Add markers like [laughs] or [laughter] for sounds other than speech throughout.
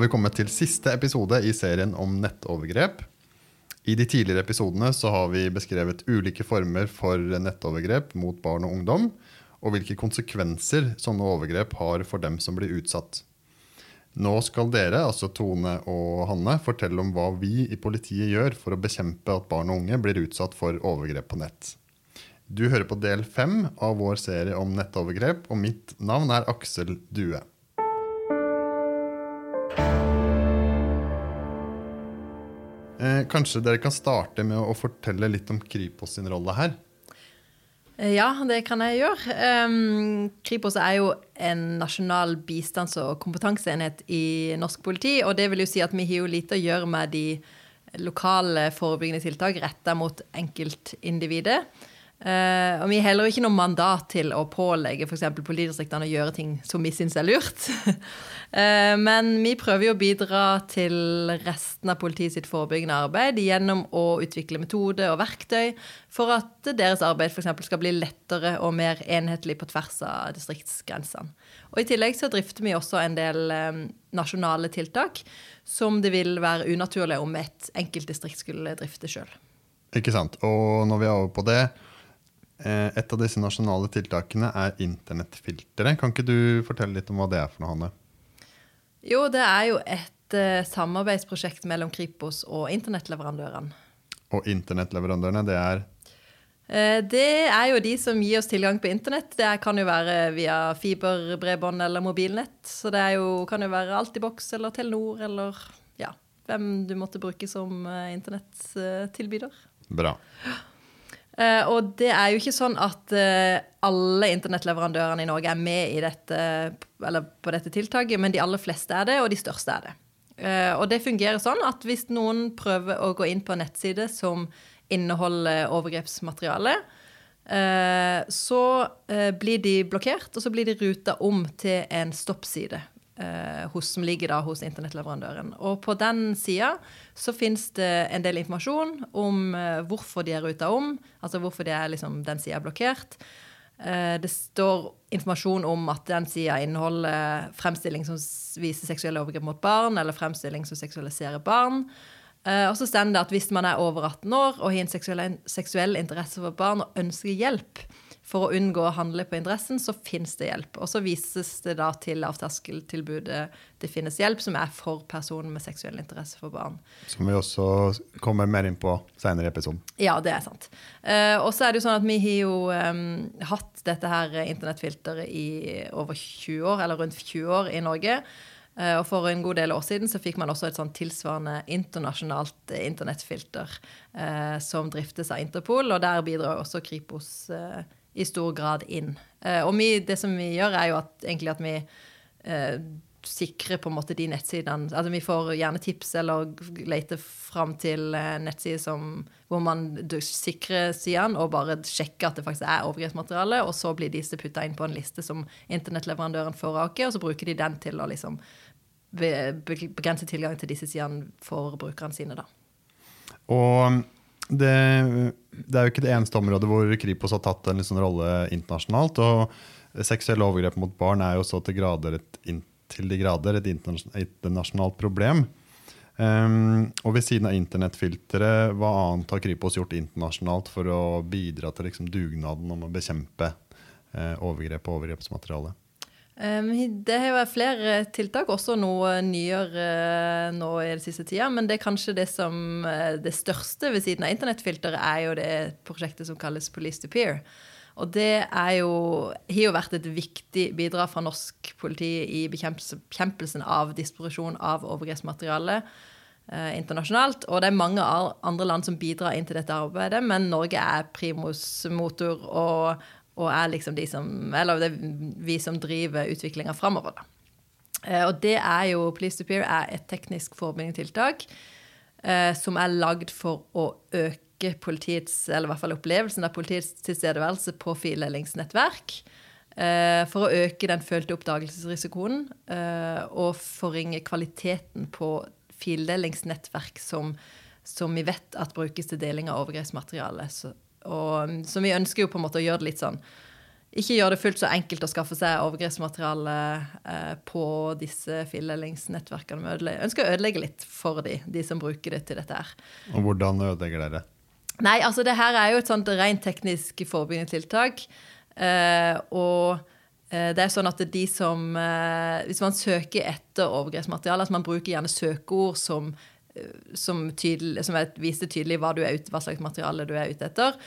har vi kommet til siste episode i serien om nettovergrep. I de tidligere episodene så har vi beskrevet ulike former for nettovergrep mot barn og ungdom, og hvilke konsekvenser sånne overgrep har for dem som blir utsatt. Nå skal dere, altså Tone og Hanne, fortelle om hva vi i politiet gjør for å bekjempe at barn og unge blir utsatt for overgrep på nett. Du hører på del fem av vår serie om nettovergrep, og mitt navn er Aksel Due. Eh, kanskje dere kan starte med å fortelle litt om Kripos sin rolle her? Eh, ja, det kan jeg gjøre. Um, Kripos er jo en nasjonal bistands- og kompetanseenhet i norsk politi. Og det vil jo si at vi har jo lite å gjøre med de lokale forebyggende tiltak retta mot enkeltindividet. Uh, og vi har heller ikke noe mandat til å pålegge f.eks. politidistriktene å gjøre ting som vi syns er lurt. uh, [laughs] men vi prøver jo å bidra til resten av politiet sitt forebyggende arbeid gjennom å utvikle metode og verktøy for at deres arbeid f.eks. skal bli lettere og mer enhetlig på tvers av distriktsgrensene. Og I tillegg så drifter vi også en del um, nasjonale tiltak som det vil være unaturlig om et enkelt distrikt skulle drifte sjøl. Ikke sant. Og når vi er over på det, et av disse nasjonale tiltakene er internettfilteret. Kan ikke du fortelle litt om hva det er for noe, Hanne? Jo, det er jo et uh, samarbeidsprosjekt mellom Kripos og internettleverandørene. Og internettleverandørene, det er? Uh, det er jo de som gir oss tilgang på internett. Det kan jo være via fiberbredbånd eller mobilnett. Så det jo, kan jo være Altibox eller Telenor eller ja, hvem du måtte bruke som uh, internetttilbyder. Bra. Uh, og det er jo ikke sånn at uh, alle internettleverandørene i Norge er med dette, på dette tiltaket, men de aller fleste er det, og de største er det. Uh, og det fungerer sånn at hvis noen prøver å gå inn på en nettside som inneholder overgrepsmateriale, så blir de blokkert, og så blir de ruta om til en stoppside eh, hos, som ligger da hos internettleverandøren. Og på den sida så finnes det en del informasjon om eh, hvorfor de er ruta om, altså hvorfor de er, liksom, den sida er blokkert. Eh, det står informasjon om at den sida inneholder fremstilling som viser seksuelle overgrep mot barn, eller fremstilling som seksualiserer barn. Og så står det at hvis man er over 18 år og har en seksuell interesse for barn og ønsker hjelp, for å unngå å handle på interessen, så finnes det hjelp. Og så vises det da til lavterskeltilbudet Det finnes hjelp, som er for personer med seksuell interesse for barn. Som vi også kommer mer inn på senere i episoden. Ja, det er sant. Uh, og så er det jo sånn at vi har jo um, hatt dette her internettfilteret i over 20 år, eller rundt 20 år i Norge. Uh, og for en god del år siden så fikk man også et sånn tilsvarende internasjonalt internettfilter eh, som driftes av Interpol, og der bidrar også Kripos uh, i stor grad inn. Eh, og vi, det som vi gjør, er jo at, egentlig at vi eh, sikrer på en måte de nettsidene Altså vi får gjerne tips eller leter fram til eh, nettsider som, hvor man sikrer sidene og bare sjekker at det faktisk er overgrepsmateriale, og så blir disse putta inn på en liste som internettleverandøren foraker, og så bruker de den til å liksom begrense tilgang til disse sidene for brukerne sine, da. Og det, det, er jo ikke det eneste området hvor Kripos har tatt en liksom rolle internasjonalt. og Seksuelle overgrep mot barn er jo så til, et, til de grader et internasjonalt problem. Um, og ved siden av internettfilteret, hva annet har Kripos gjort internasjonalt for å bidra til liksom, dugnaden om å bekjempe uh, overgrep og overgrepsmateriale? Det har vært flere tiltak, også noe nyere eh, nå i den siste tida. Men det er kanskje det som eh, det største ved siden av internettfilteret, er jo det prosjektet som kalles Police to Peer. Og det er jo, har jo vært et viktig bidrag fra norsk politi i bekjempelsen av disposisjon av overgrepsmateriale eh, internasjonalt. Og det er mange andre land som bidrar inn til dette arbeidet, men Norge er primus motor. og og er liksom de som Eller det er vi som driver utviklinga framover, da. Eh, og det er jo Police to Peer er et teknisk forebyggende eh, som er lagd for å øke politiets, eller i hvert fall opplevelsen av politiets tilstedeværelse på fildelingsnettverk. Eh, for å øke den følte oppdagelsesrisikoen eh, og forringe kvaliteten på fildelingsnettverk som, som vi vet at brukes til deling av overgrepsmateriale. Og, så vi ønsker jo på en måte å gjøre det litt sånn ikke gjøre det fullt så enkelt å skaffe seg overgrepsmateriale eh, på disse fillelingsnettverkene. Vi ønsker å ødelegge litt for de, de som bruker det til dette her. Og hvordan ødelegger dere? Nei, altså det her er jo et sånt rent teknisk forebyggende tiltak. Eh, og eh, det er sånn at de som eh, Hvis man søker etter overgrepsmateriale, altså man bruker gjerne søkeord som, som, tydelig, som viser tydelig hva, ut, hva slags materiale du er ute etter.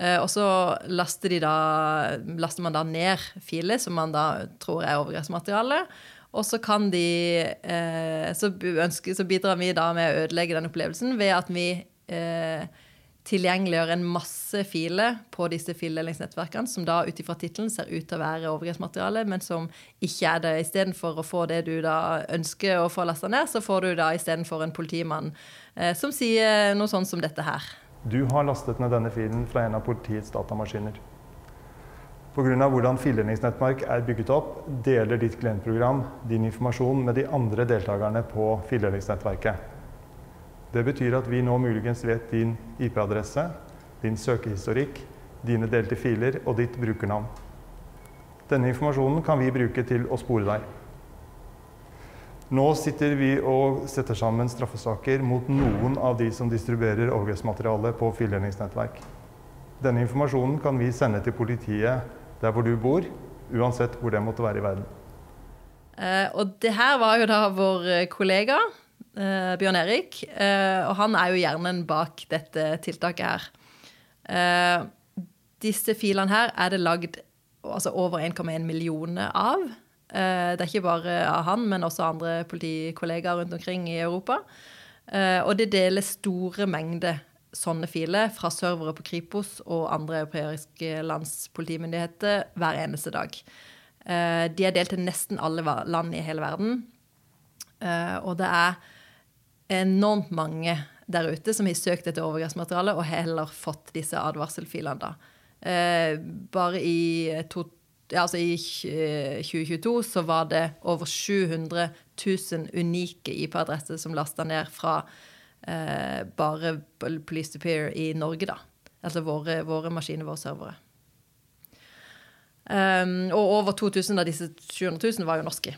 Eh, og så laster, da, laster, man da ned filer som man da tror er overgrepsmateriale. Og så kan de eh, så, ønsker, så, bidrar vi da med å ødelegge den opplevelsen ved at vi eh, tilgjengeliggjør en masse filer på disse fildelingsnettverkene, som da ut ifra tittelen ser ut til å være overgrepsmateriale, men som ikke er det. Istedenfor å få det du da ønsker å få lasta ned, så får du da istedenfor en politimann eh, som sier noe sånn som dette her. Du har lastet ned denne filen fra en av politiets datamaskiner. Pga. hvordan fildelingsnettverk er bygget opp, deler ditt klientprogram din informasjon med de andre deltakerne på fildelingsnettverket. Det betyr at vi nå muligens vet din IP-adresse, din søkehistorikk, dine delte filer og ditt brukernavn. Denne informasjonen kan vi bruke til å spore deg. Nå sitter vi og setter sammen straffesaker mot noen av de som distribuerer overgrepsmateriale på fildelingsnettverk. Denne informasjonen kan vi sende til politiet der hvor du bor, uansett hvor det måtte være i verden. Uh, og det her var jo da vår kollega eh, Bjørn Erik, eh, og han er jo hjernen bak dette tiltaket her. Eh, disse filene her er det lagd altså over 1,1 millioner av. Eh, det er ikke bare av han, men også andre politikollegaer rundt omkring i Europa. Eh, og det deler store mengder sånne filer fra servere på Kripos og andre europeiske lands politimyndigheter hver eneste dag. Eh, de er delt til nesten alle land i hele verden. Og det er enormt mange der ute som har søkt etter overgrepsmateriale og heller fått disse advarselfilene. da. Bare i to, altså I 2022 eh, så var det over 700 000 unike IP-adresser som lasta ned fra eh, bare Police to Peer i Norge, da. Altså våre, våre maskiner, våre servere. Um, og over 2000 av disse 700 000 var jo norske.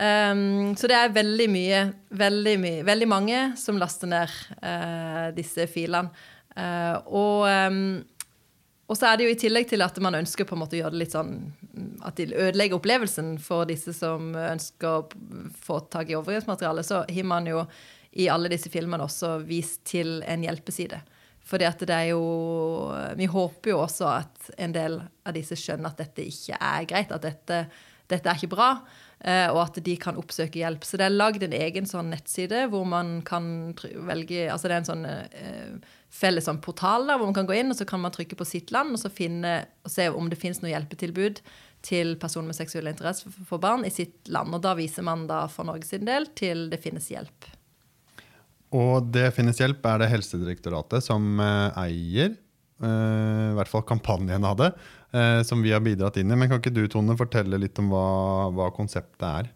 Um, så det er veldig mye, veldig mye, veldig mange som laster ned uh, disse filene. Uh, og um, og så er det jo i tillegg til at man ønsker på en måte å gjøre det litt sånn At de ødelegger opplevelsen for disse som ønsker å få tak i overgrepsmateriale, så har man jo i alle disse filmene også vist til en hjelpeside. Fordi at det er jo Vi håper jo også at en del av disse skjønner at dette ikke er greit. At dette, dette er ikke bra. Eh, og at de kan oppsøke hjelp. Så det er lagd en egen sånn nettside hvor man kan velge Altså det er en sånn eh, felles sånn portal der, hvor man kan gå inn og så kan man trykke på sitt land og finne, og se om det finnes noe hjelpetilbud til personer med seksuell interesse for barn i sitt land. Og da viser man da for Norges del til det finnes hjelp. Og det finnes hjelp er det Helsedirektoratet som eh, eier. I hvert fall kampanjen av det, uh, som vi har bidratt inn i. Men kan ikke du Tone, fortelle litt om hva, hva konseptet er?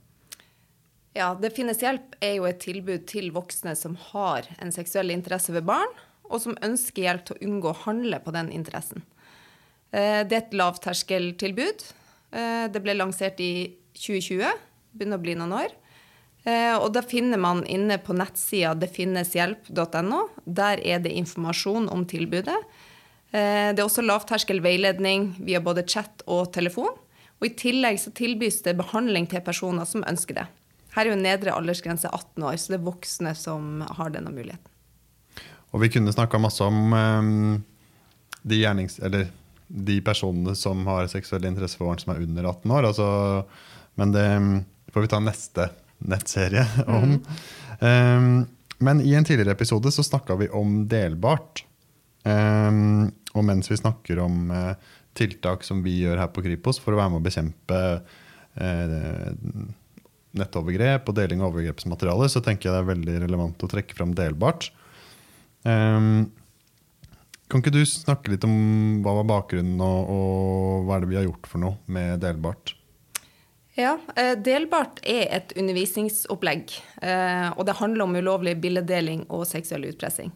Ja, Det finnes hjelp er jo et tilbud til voksne som har en seksuell interesse ved barn, og som ønsker hjelp til å unngå å handle på den interessen. Eh, det er et lavterskeltilbud. Eh, det ble lansert i 2020. Begynner å bli noen år. Eh, og da finner man inne på nettsida detfinneshjelp.no. Der er det informasjon om tilbudet. Det er også lavterskel veiledning via både chat og telefon. Og I tillegg så tilbys det behandling til personer som ønsker det. Her er jo nedre aldersgrense 18 år, så det er voksne som har denne muligheten. Og vi kunne snakka masse om um, de, gjernings, de, personene som har seksuell interesse for barn som er under 18 år. Altså, men det får vi ta neste nettserie [laughs] om. Mm. Um, men i en tidligere episode så snakka vi om delbart. Um, og mens vi snakker om uh, tiltak som vi gjør her på Kripos for å være med å bekjempe uh, nettovergrep og deling av overgrepsmateriale, så tenker jeg det er veldig relevant å trekke fram delbart. Um, kan ikke du snakke litt om hva var bakgrunnen, og, og hva er det vi har gjort for noe med Delbart? Ja, eh, Delbart er et undervisningsopplegg. Eh, og det handler om ulovlig bildedeling og seksuell utpressing.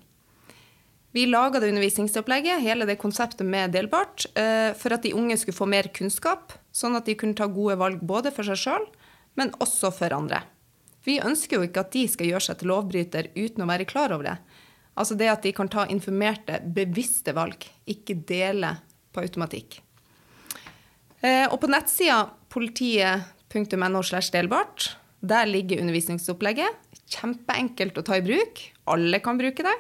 Vi laga det undervisningsopplegget, hele det konseptet med delbart, eh, for at de unge skulle få mer kunnskap, sånn at de kunne ta gode valg både for seg sjøl, men også for andre. Vi ønsker jo ikke at de skal gjøre seg til lovbryter uten å være klar over det. Altså det at de kan ta informerte, bevisste valg, ikke dele på automatikk. Eh, og på nettsida politiet.no slash delbart, der ligger undervisningsopplegget. Kjempeenkelt å ta i bruk. Alle kan bruke det.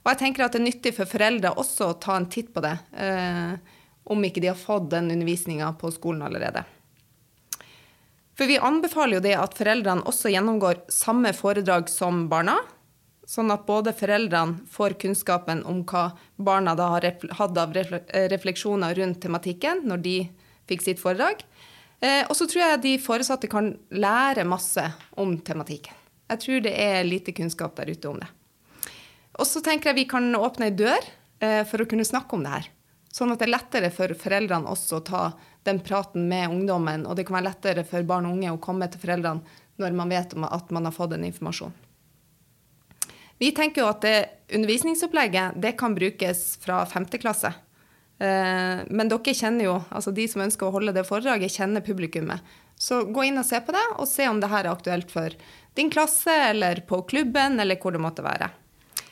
Og jeg tenker at det er nyttig for foreldre også å ta en titt på det, eh, om ikke de har fått den undervisninga på skolen allerede. For vi anbefaler jo det at foreldrene også gjennomgår samme foredrag som barna. Sånn at både foreldrene får kunnskapen om hva barna da har hatt av refleksjoner rundt tematikken når de fikk sitt foredrag. Eh, og så tror jeg de foresatte kan lære masse om tematikken. Jeg tror det er lite kunnskap der ute om det. Og så tenker jeg vi kan åpne ei dør eh, for å kunne snakke om det her. Sånn at det er lettere for foreldrene også å ta den praten med ungdommen, og det kan være lettere for barn og unge å komme til foreldrene når man vet at man har fått en informasjon. Vi tenker jo at det undervisningsopplegget det kan brukes fra 5. klasse. Eh, men dere kjenner jo, altså de som ønsker å holde det foredraget, kjenner publikummet. Så gå inn og se på det, og se om det her er aktuelt for din klasse, eller på klubben, eller hvor det måtte være.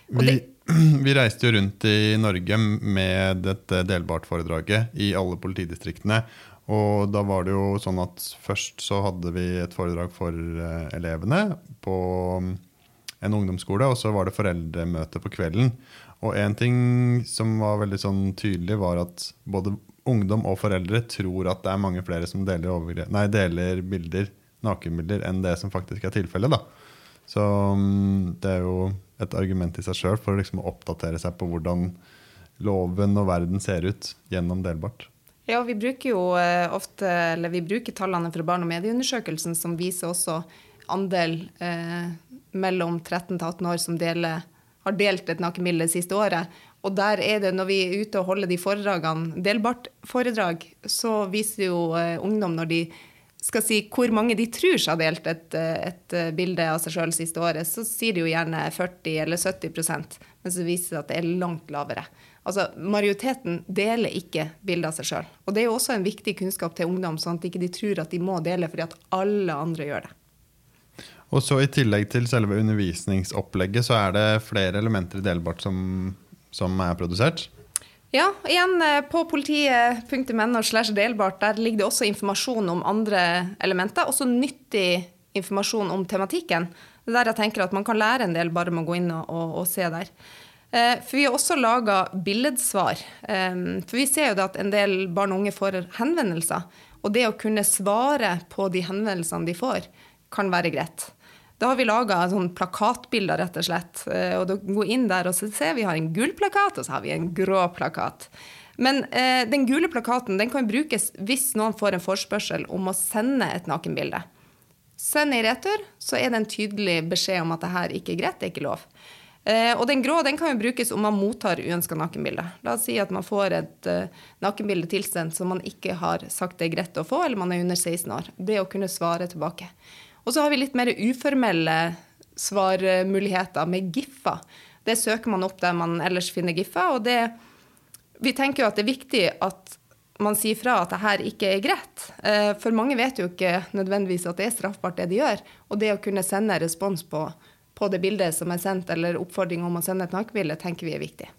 Vi, [clears throat] vi, reiste jo rundt i Norge med dette delbart-foredraget i alle politidistriktene. Og da var det jo sånn at først så hadde vi et foredrag for eh, elevene på mm, en ungdomsskole, og så var det foreldremøte på kvelden. Og en ting som var veldig sånn tydelig, var at både ungdom og foreldre tror at det er mange flere som deler, nei, deler bilder, nakenbilder enn det som faktisk er tilfellet. Så mm, det er jo et argument i seg sjøl for liksom å oppdatere seg på hvordan loven og verden ser ut gjennom delbart. Ja, vi bruker jo eh, ofte, eller vi bruker tallene fra Barn- og medieundersøkelsen, som viser også andel eh, mellom 13 til 18 år som deler, har delt et nakenbilde det siste året. Og der er det, når vi er ute og holder de foredragene, delbart foredrag, så viser jo eh, ungdom når de skal si hvor mange de tror seg har delt et, et bilde av seg sjøl siste året, så sier de jo gjerne 40 eller 70% men så viser det seg at det er langt lavere. Altså, Majoriteten deler ikke bildet av seg sjøl. Og det er jo også en viktig kunnskap til ungdom, sånn at de ikke tror at de må dele fordi at alle andre gjør det. Og så I tillegg til selve undervisningsopplegget, så er det flere elementer i Delbart som, som er produsert? Ja, igjen eh, på politiet.no slash delbart. Der ligger det også informasjon om andre elementer. Også nyttig informasjon om tematikken. Det der jeg tenker at man kan lære en del bare med å gå inn og, og, og se der. Eh, for vi har også laga billedsvar. Eh, for vi ser jo at en del barn og unge får henvendelser. Og det å kunne svare på de henvendelsene de får, kan være greit. Da har vi laga sånn plakatbilder, rett og slett. Eh, og da går inn der og så ser vi har en gul plakat, og så har vi en grå plakat. Men eh, den gule plakaten den kan brukes hvis noen får en forspørsel om å sende et nakenbilde. Send i retur, så er det en tydelig beskjed om at det her ikke er greit, det er ikke lov. Eh, og den grå den kan jo brukes om man mottar uønska nakenbilde. La oss si at man får et eh, nakenbilde tilsendt som man ikke har sagt det er greit å få, eller man er under 16 år. Det å kunne svare tilbake. Og så har vi litt mer uformelle svarmuligheter med GIF-er. Det søker man opp der man ellers finner GIF-er. Og det, vi tenker jo at det er viktig at man sier fra at det her ikke er greit. Eh, for mange vet jo ikke nødvendigvis at det er straffbart, det de gjør. Og det å kunne sende respons på, på det bildet som er sendt, eller oppfordring om å sende et nakenbilde, tenker vi er viktig.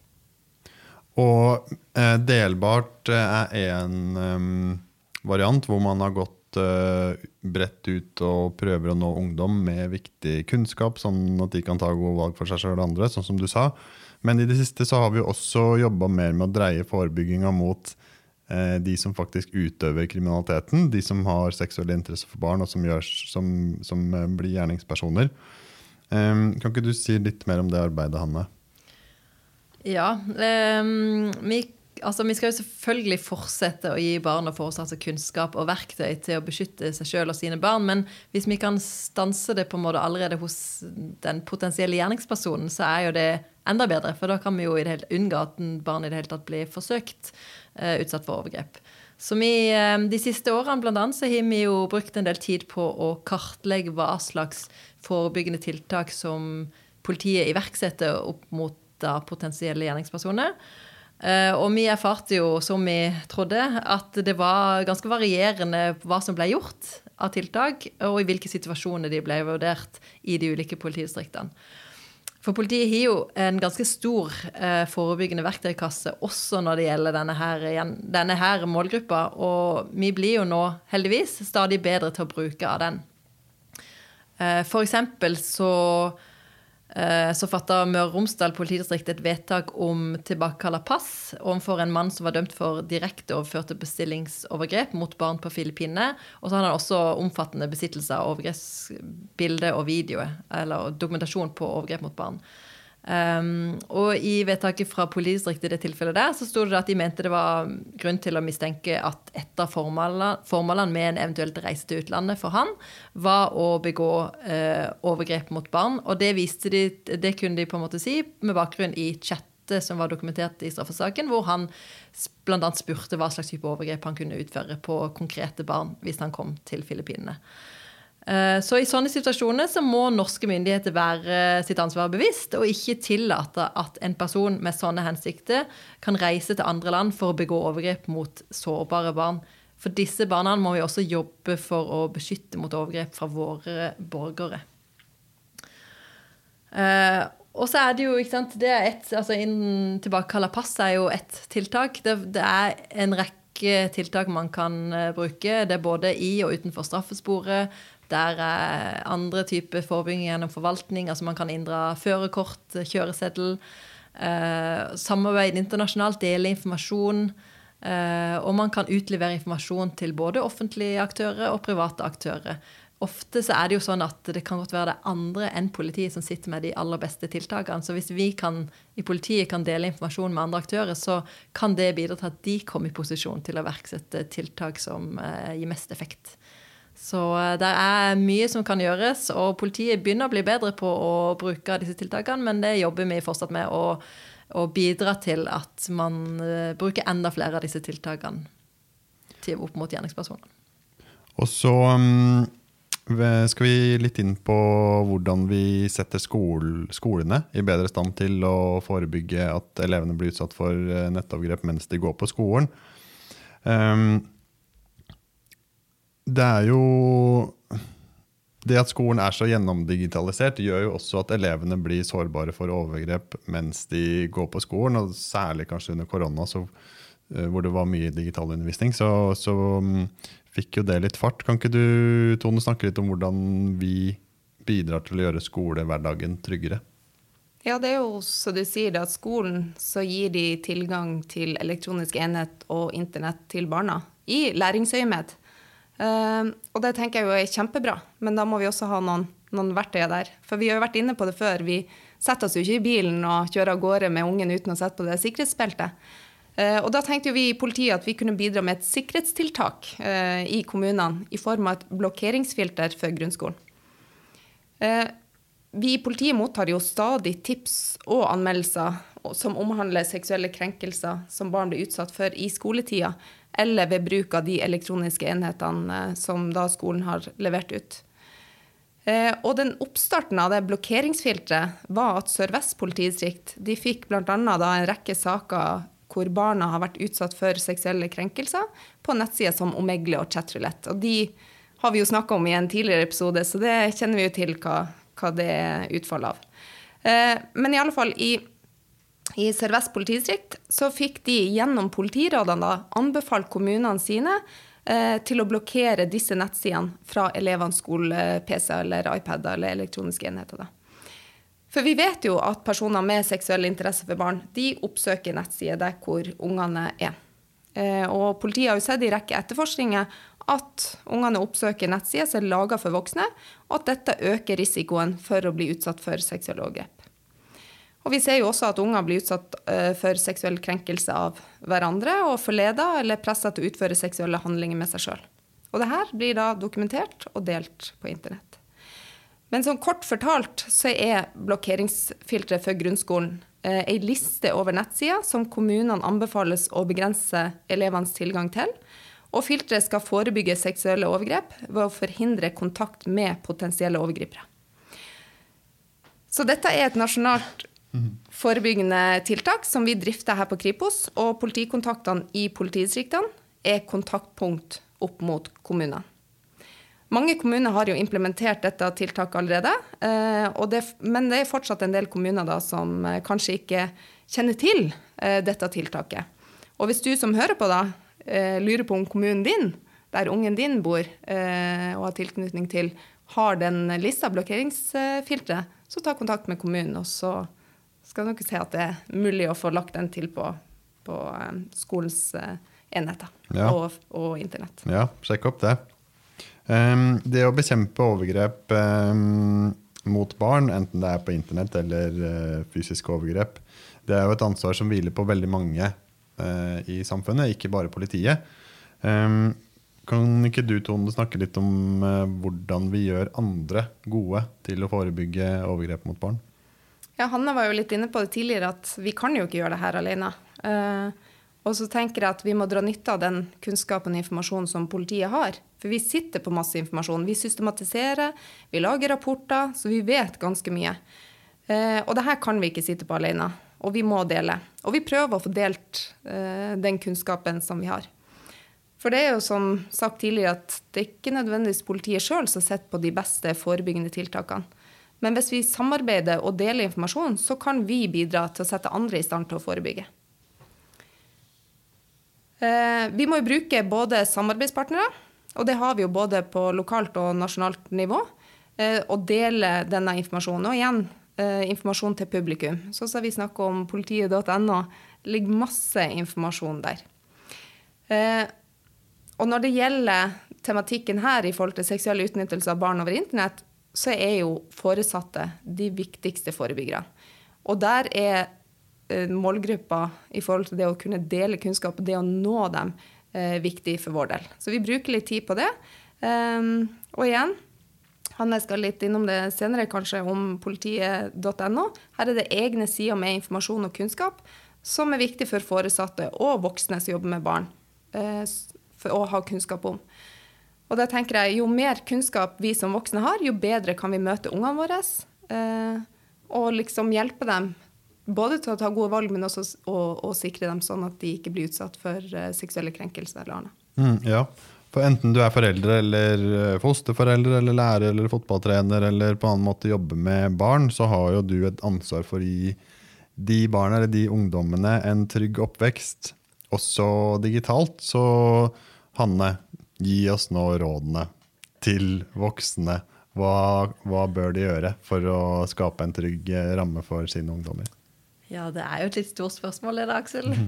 Og eh, delbart er en um, variant hvor man har gått bredt ut og prøver å nå ungdom med viktig kunnskap, sånn at de kan ta gode valg for seg sjøl og andre, sånn som du sa. Men i det siste så har vi også jobba mer med å dreie forebygginga mot uh, de som faktisk utøver kriminaliteten. De som har seksuell interesse for barn, og som, gjør, som, som uh, blir gjerningspersoner. Um, kan ikke du si litt mer om det arbeidet, Hanne? Ja. Vi altså, vi skal jo selvfølgelig fortsette å gi barn og foresatte kunnskap og verktøy til å beskytte seg sjøl og sine barn, men hvis vi kan stanse det på en måte allerede hos den potensielle gjerningspersonen, så er jo det enda bedre. For da kan vi jo i det hele, unngå at barn i det hele tatt blir forsøkt uh, utsatt for overgrep. Så vi, uh, De siste årene blant annet, så har vi jo brukt en del tid på å kartlegge hva slags forebyggende tiltak som politiet iverksetter opp mot da potensielle gjerningspersoner. Eh, og vi erfarte jo, som vi trodde, at det var ganske varierende hva som ble gjort av tiltak, og i hvilke situasjoner de ble vurdert i de ulike politidistriktene. For politiet har jo en ganske stor eh, forebyggende verktøykasse også når det gjelder denne her, denne her målgruppa, og vi blir jo nå heldigvis stadig bedre til å bruke av den. Eh, for eksempel så så fatta Møre og Romsdal politidistrikt et vedtak om tilbakekall av pass overfor en mann som var dømt for direkte overførte bestillingsovergrep mot barn på Filippinene. Og så hadde han også omfattende besittelse av overgrepsbilder og videoer, eller dokumentasjon på overgrep mot barn. Um, og i vedtaket fra politidistriktet i det tilfellet der, så sto det at de mente det var grunn til å mistenke at et av formålene med en eventuelt reise til utlandet for han, var å begå uh, overgrep mot barn. Og det, de, det kunne de på en måte si med bakgrunn i chattet som var dokumentert i straffesaken, hvor han bl.a. spurte hva slags type overgrep han kunne utføre på konkrete barn hvis han kom til Filippinene. Eh, så i sånne situasjoner så må norske myndigheter være sitt ansvar bevisst, og ikke tillate at en person med sånne hensikter kan reise til andre land for å begå overgrep mot sårbare barn. For disse barna må vi også jobbe for å beskytte mot overgrep fra våre borgere. Uh, og så er det jo, ikke sant, det er et, altså Tilbakekall av pass er jo ett tiltak. Det, det, er en rekke tiltak man kan bruke. Det er både i og utenfor straffesporet. Der er andre typer forebygging gjennom forvaltning. altså Man kan inndra førerkort, kjøreseddel. Eh, samarbeide internasjonalt, dele informasjon. Eh, og man kan utlevere informasjon til både offentlige aktører og private aktører. Ofte så er det jo sånn at det kan godt være det andre enn politiet som sitter med de aller beste tiltakene. Så hvis vi kan, i politiet kan dele informasjon med andre aktører, så kan det bidra til at de kommer i posisjon til å verksette tiltak som eh, gir mest effekt. Så eh, det er mye som kan gjøres, og politiet begynner å bli bedre på å bruke disse tiltakene, men det jobber vi fortsatt med å, å bidra til at man uh, bruker enda flere av disse tiltakene til opp mot gjerningspersonene. Og så um, skal vi litt inn på hvordan vi setter skol, skolene i bedre stand til å forebygge at elevene blir utsatt for nettavgrep nettovergrep mens de går på skolen. Um, det er jo Det at skolen er så gjennomdigitalisert, gjør jo også at elevene blir sårbare for overgrep mens de går på skolen, og særlig kanskje under korona, så, eh, hvor det var mye digital undervisning. Så, så um, fikk jo det litt fart. Kan ikke du Tone, snakke litt om hvordan vi bidrar til å gjøre skolehverdagen tryggere? Ja, det er jo så du sier det, at skolen så gir de tilgang til elektronisk enhet og internett til barna i læringsøyemed. Uh, og det tenker jeg jo er kjempebra, men da må vi også ha noen, noen verktøy der. For vi har jo vært inne på det før. Vi setter oss jo ikke i bilen og kjører av gårde med ungen uten å sette på det sikkerhetsbeltet. Uh, og da tenkte jo vi i politiet at vi kunne bidra med et sikkerhetstiltak uh, i kommunene i form av et blokkeringsfilter for grunnskolen. vi i politiet mottar jo stadig tips og anmeldelser som omhandler seksuelle krenkelser som barn blir utsatt for i skoletida eller ved bruk av de elektroniske enhetene eh, som da skolen har levert ut. Eh, og den Oppstarten av det blokkeringsfilteret var at Sør-Vest politidistrikt de fikk bl.a. en rekke saker hvor barna har vært utsatt for seksuelle krenkelser på nettsider som Omegle og Chatroulette. Og de har vi jo snakka om i en tidligere episode, så det kjenner vi jo til hva, hva det er utfallet av. Eh, men i alle fall, i i Sør-Vest politidistrikt så fikk de gjennom politirådene da anbefalt kommunene sine eh, til å blokkere disse nettsidene fra elevenes skole-PC eller iPad eller elektroniske enheter. Da. For vi vet jo at personer med seksuell interesse for barn de oppsøker nettsider der hvor ungene er. Eh, og politiet har jo sett i rekke etterforskninger at ungene oppsøker nettsider som er laga for voksne, og at dette øker risikoen for å bli utsatt for seksuelle overgrep. Og vi ser jo også at unger blir utsatt uh, for seksuell krenkelse av hverandre og forleda eller pressa til å utføre seksuelle handlinger med seg sjøl. Og det her blir da dokumentert og delt på internett. Men sånn kort fortalt så er blokkeringsfilteret for grunnskolen uh, ei liste over nettsider som kommunene anbefales å begrense elevenes tilgang til. Og filteret skal forebygge seksuelle overgrep ved å forhindre kontakt med potensielle overgripere. Så dette er et nasjonalt Forebyggende tiltak som vi drifter her på Kripos, og politikontaktene i politidistriktene er kontaktpunkt opp mot kommunene. Mange kommuner har jo implementert dette tiltaket allerede, eh, det, men det er fortsatt en del kommuner da, som eh, kanskje ikke kjenner til eh, dette tiltaket. Og hvis du som hører på da, lurer på om kommunen din, der ungen din bor og har tilknytning til, har den lista blokkeringsfilteret, så ta kontakt med kommunen, og så skal dere se at det er mulig å få lagt den til på, på skolens enheter ja. og, og internett. Ja, sjekk opp det. Um, det å bekjempe overgrep um, mot barn, enten det er på internett eller uh, fysiske overgrep, det er jo et ansvar som hviler på veldig mange uh, i samfunnet, ikke bare politiet. Um, kan ikke du Tone, snakke litt om uh, hvordan vi gjør andre gode til å forebygge overgrep mot barn? Ja, Hanne var jo litt inne på det tidligere, at vi kan jo ikke gjøre det her alene. Uh, og så tenker jeg at vi må dra nytte av den kunnskapen og informasjonen som politiet har. For vi sitter på masse informasjon. Vi systematiserer, vi lager rapporter, så vi vet ganske mye. Eh, og det her kan vi ikke sitte på alene, og vi må dele. Og vi prøver å få delt eh, den kunnskapen som vi har. For det er jo som sagt tidligere at det er ikke nødvendigvis politiet sjøl som sitter på de beste forebyggende tiltakene. Men hvis vi samarbeider og deler informasjon, så kan vi bidra til å sette andre i stand til å forebygge. Eh, vi må jo bruke både samarbeidspartnere, og det har vi jo både på lokalt og nasjonalt nivå, eh, og dele denne informasjonen. Og igjen eh, informasjon til publikum. Sånn som vi snakker om politiet.no, ligger masse informasjon der. Og når det gjelder tematikken her i forhold til seksuell utnyttelse av barn over internett, så er jo foresatte de viktigste forebyggerne. Og der er Eh, målgruppa i forhold til det å kunne dele kunnskap og det å nå dem, eh, viktig for vår del. Så vi bruker litt tid på det. Um, og igjen, Hanne skal litt innom det senere, kanskje, om politiet.no. Her er det egne sider med informasjon og kunnskap som er viktig for foresatte og voksne som jobber med barn, for å ha kunnskap om. Og da tenker jeg, Jo mer kunnskap vi som voksne har, jo bedre kan vi møte ungene våre. Eh, og liksom hjelpe dem både til å ta gode valg, men også å, sikre dem sånn at de ikke blir utsatt for uh, seksuelle krenkelser eller annet. Mm, ja, for enten du er foreldre eller eh, fosterforeldre eller lærer eller fotballtrener eller på annen måte jobber med barn, så har jo du et ansvar for å gi de barna eller de ungdommene en trygg oppvekst, også digitalt. Så Hanne, gi oss nå rådene til voksne. Hva, hva bør de gjøre for å skape en trygg eh, ramme for sine ungdommer? Ja, det er jo et litt stort spørsmål, det, Aksel. Mm.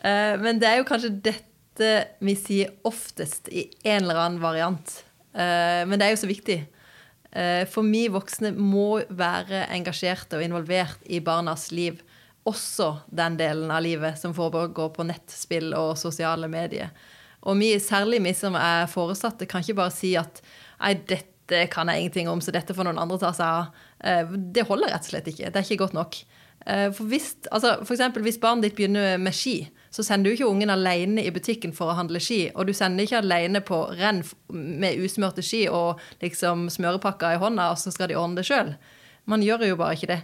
Uh, [laughs] men det er jo kanskje dette vi sier oftest i en eller annen variant. Uh, men det er jo så viktig. Uh, for vi voksne må være engasjerte og involvert i barnas liv. Også den delen av livet som foregår på nettspill og sosiale medier. Og vi, særlig vi som er foresatte, kan ikke bare si at nei, dette kan jeg ingenting om, så dette får noen andre ta seg av. Det holder rett og slett ikke. Det er ikke godt nok. Eh, for hvis, altså for eksempel, hvis barnet ditt begynner med ski, så sender du ikke ungen alene i butikken for å handle ski. Og du sender ikke alene på renn med usmørte ski og liksom smørepakker i hånda, og så skal de ordne det sjøl. Man gjør jo bare ikke det.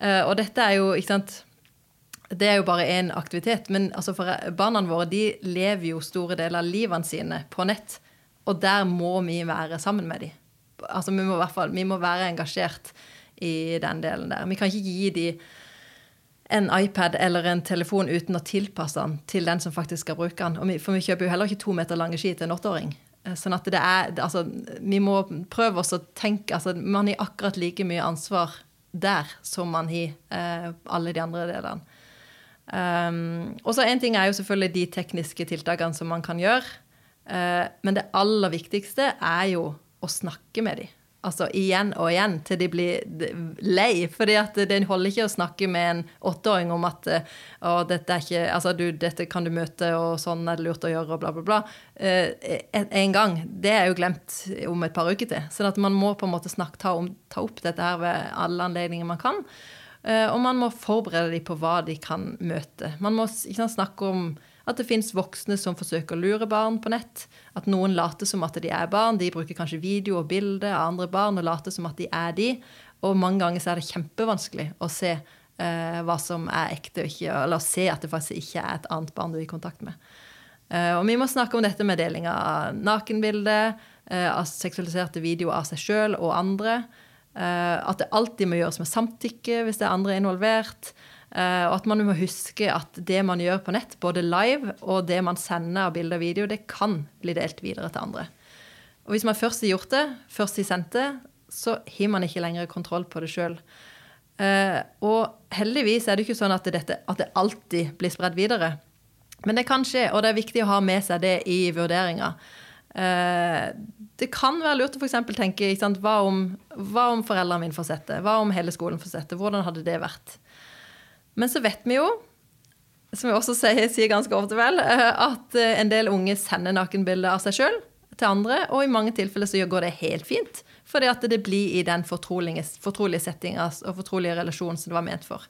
Eh, og dette er jo ikke sant, det er jo bare én aktivitet. Men altså for barna våre de lever jo store deler av livene sine på nett. Og der må vi være sammen med dem. Altså, vi, må, i hvert fall, vi må være engasjert i den delen der. Vi kan ikke gi dem en iPad eller en telefon uten å tilpasse den til den som faktisk skal bruke den. Vi, for vi kjøper jo heller ikke to meter lange ski til en åtteåring. Eh, sånn at det er, altså, Vi må prøve oss å tenke altså, Man har akkurat like mye ansvar der som man har eh, alle de andre delene. Um, og så En ting er jo selvfølgelig de tekniske tiltakene som man kan gjøre. Uh, men det aller viktigste er jo å snakke med dem altså igjen og igjen til de blir lei. For det holder ikke å snakke med en åtteåring om at å, dette, ikke, altså, du, dette kan du møte, og sånn er det lurt å gjøre, og bla, bla, bla. Uh, en gang. Det er jo glemt om et par uker til. Så at man må på en måte snakke, ta, om, ta opp dette her ved alle anledninger man kan. Eh, og man må forberede dem på hva de kan møte. Man må sant, snakke om at det fins voksne som forsøker å lure barn på nett. At noen later som at de er barn. De bruker kanskje video og bilder av andre barn og later som at de er de. Og mange ganger så er det kjempevanskelig å se eh, hva som er ekte, ikke, eller se at det faktisk ikke er et annet barn du er i kontakt med. Eh, og vi må snakke om dette med deling av nakenbilder, eh, av seksualiserte videoer av seg sjøl og andre. Eh, at det alltid må gjøres med samtykke hvis det er andre involvert. Eh, og at man må huske at det man gjør på nett, både live og det man sender av bilder og video, det kan bli delt videre til andre. Og hvis man først har gjort det, først har sendt det, så har man ikke lenger kontroll på det sjøl. Uh, og heldigvis er det ikke sånn at, dette, at, det alltid blir spredd videre. Men det kan skje, og det er viktig å ha med seg det i vurderinga. Uh, det kan være lurt å for tenke sant, hva, om, hva om foreldrene mine får sett det? Hva om hele skolen får sett det? Hvordan hadde det vært? Men så vet vi jo, som vi også sier, sier ganske ofte vel, uh, at en del unge sender nakenbilder av seg sjøl til andre, og i mange tilfeller så går det helt fint. Fordi at det blir i den fortrolige, fortrolige settinga og fortrolige relasjonen som det var ment for.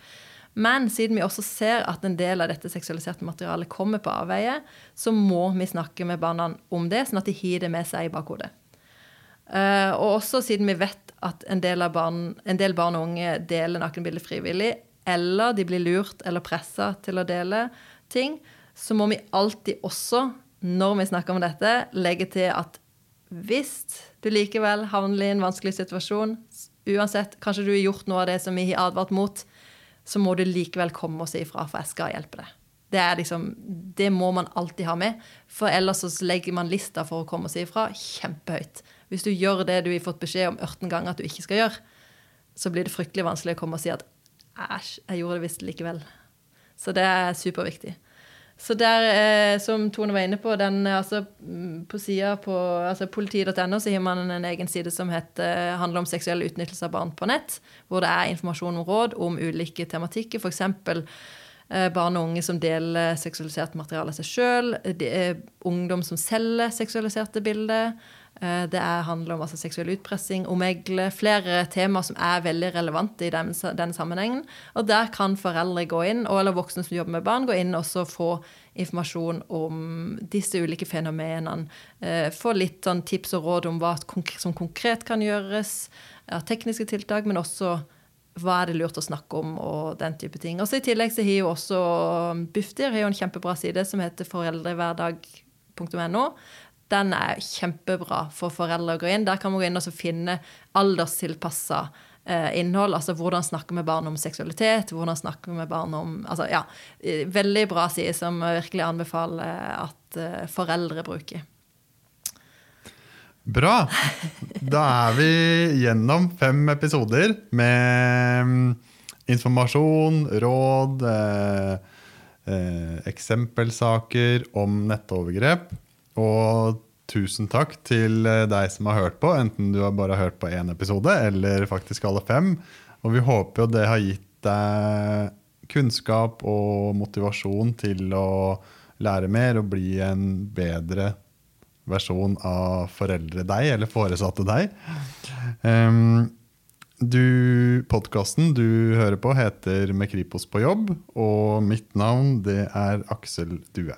Men siden vi også ser at en del av dette seksualiserte materialet kommer på avveie, så må vi snakke med barna om det, sånn at de har det med seg i bakhodet. Uh, og også siden vi vet at en del, barn, en del barn og unge deler nakenbilder frivillig, eller de blir lurt eller pressa til å dele ting, så må vi alltid også når vi snakker om dette, legge til at hvis du likevel havner i en vanskelig situasjon, uansett, kanskje du har gjort noe av det som vi har advart mot, så må du likevel komme og si ifra, for jeg skal hjelpe deg. Det, liksom, det må man alltid ha med, for ellers så legger man lista for å komme og si ifra kjempehøyt. Hvis du gjør det du har fått beskjed om 18 ganger at du ikke skal gjøre, så blir det fryktelig vanskelig å komme og si at æsj, jeg gjorde det visst likevel. Så det er superviktig. Så der, eh, som Tone var inne på, den, altså, mm, på sida på altså, politiet.no så har man en egen side som heter, handler om seksuell utnyttelse av barn på nett. Hvor det er informasjon og råd om ulike tematikker. F.eks. Eh, barn og unge som deler seksualisert materiale av seg sjøl. Ungdom som selger seksualiserte bilder. Eh, det er, handler om altså, seksuell utpressing, omegle, flere temaer som er veldig relevante i denne, den, sammenhengen. Og der kan foreldre gå inn, eller voksne som jobber med barn, gå inn og få informasjon om disse ulike fenomenene. Eh, få litt sånn, tips og råd om hva som konkret kan gjøres av tekniske tiltak, men også hva er det lurt å snakke om, og den type ting. Og så I tillegg så har jo også Bufdir en kjempebra side som heter foreldrehverdag.no, den er kjempebra for foreldre å gå inn. Der kan man gå inn og finne alderstilpassa eh, innhold. Altså hvordan snakke med barn om seksualitet, hvordan snakke med barn om altså ja, Veldig bra side som jeg virkelig anbefaler at eh, foreldre bruker. Bra. Da er vi gjennom fem episoder med mm, informasjon, råd, eh, eh, eksempelsaker om nettovergrep. Og tusen takk til eh, deg som har hørt på, enten du har bare hørt på én episode eller faktisk alle fem. Og vi håper jo det har gitt deg kunnskap og motivasjon til å lære mer og bli en bedre versjon av foreldre deg, eller foresatte deg. Um, du, Podkasten du hører på, heter Med Kripos på jobb, og mitt navn det er Aksel Due.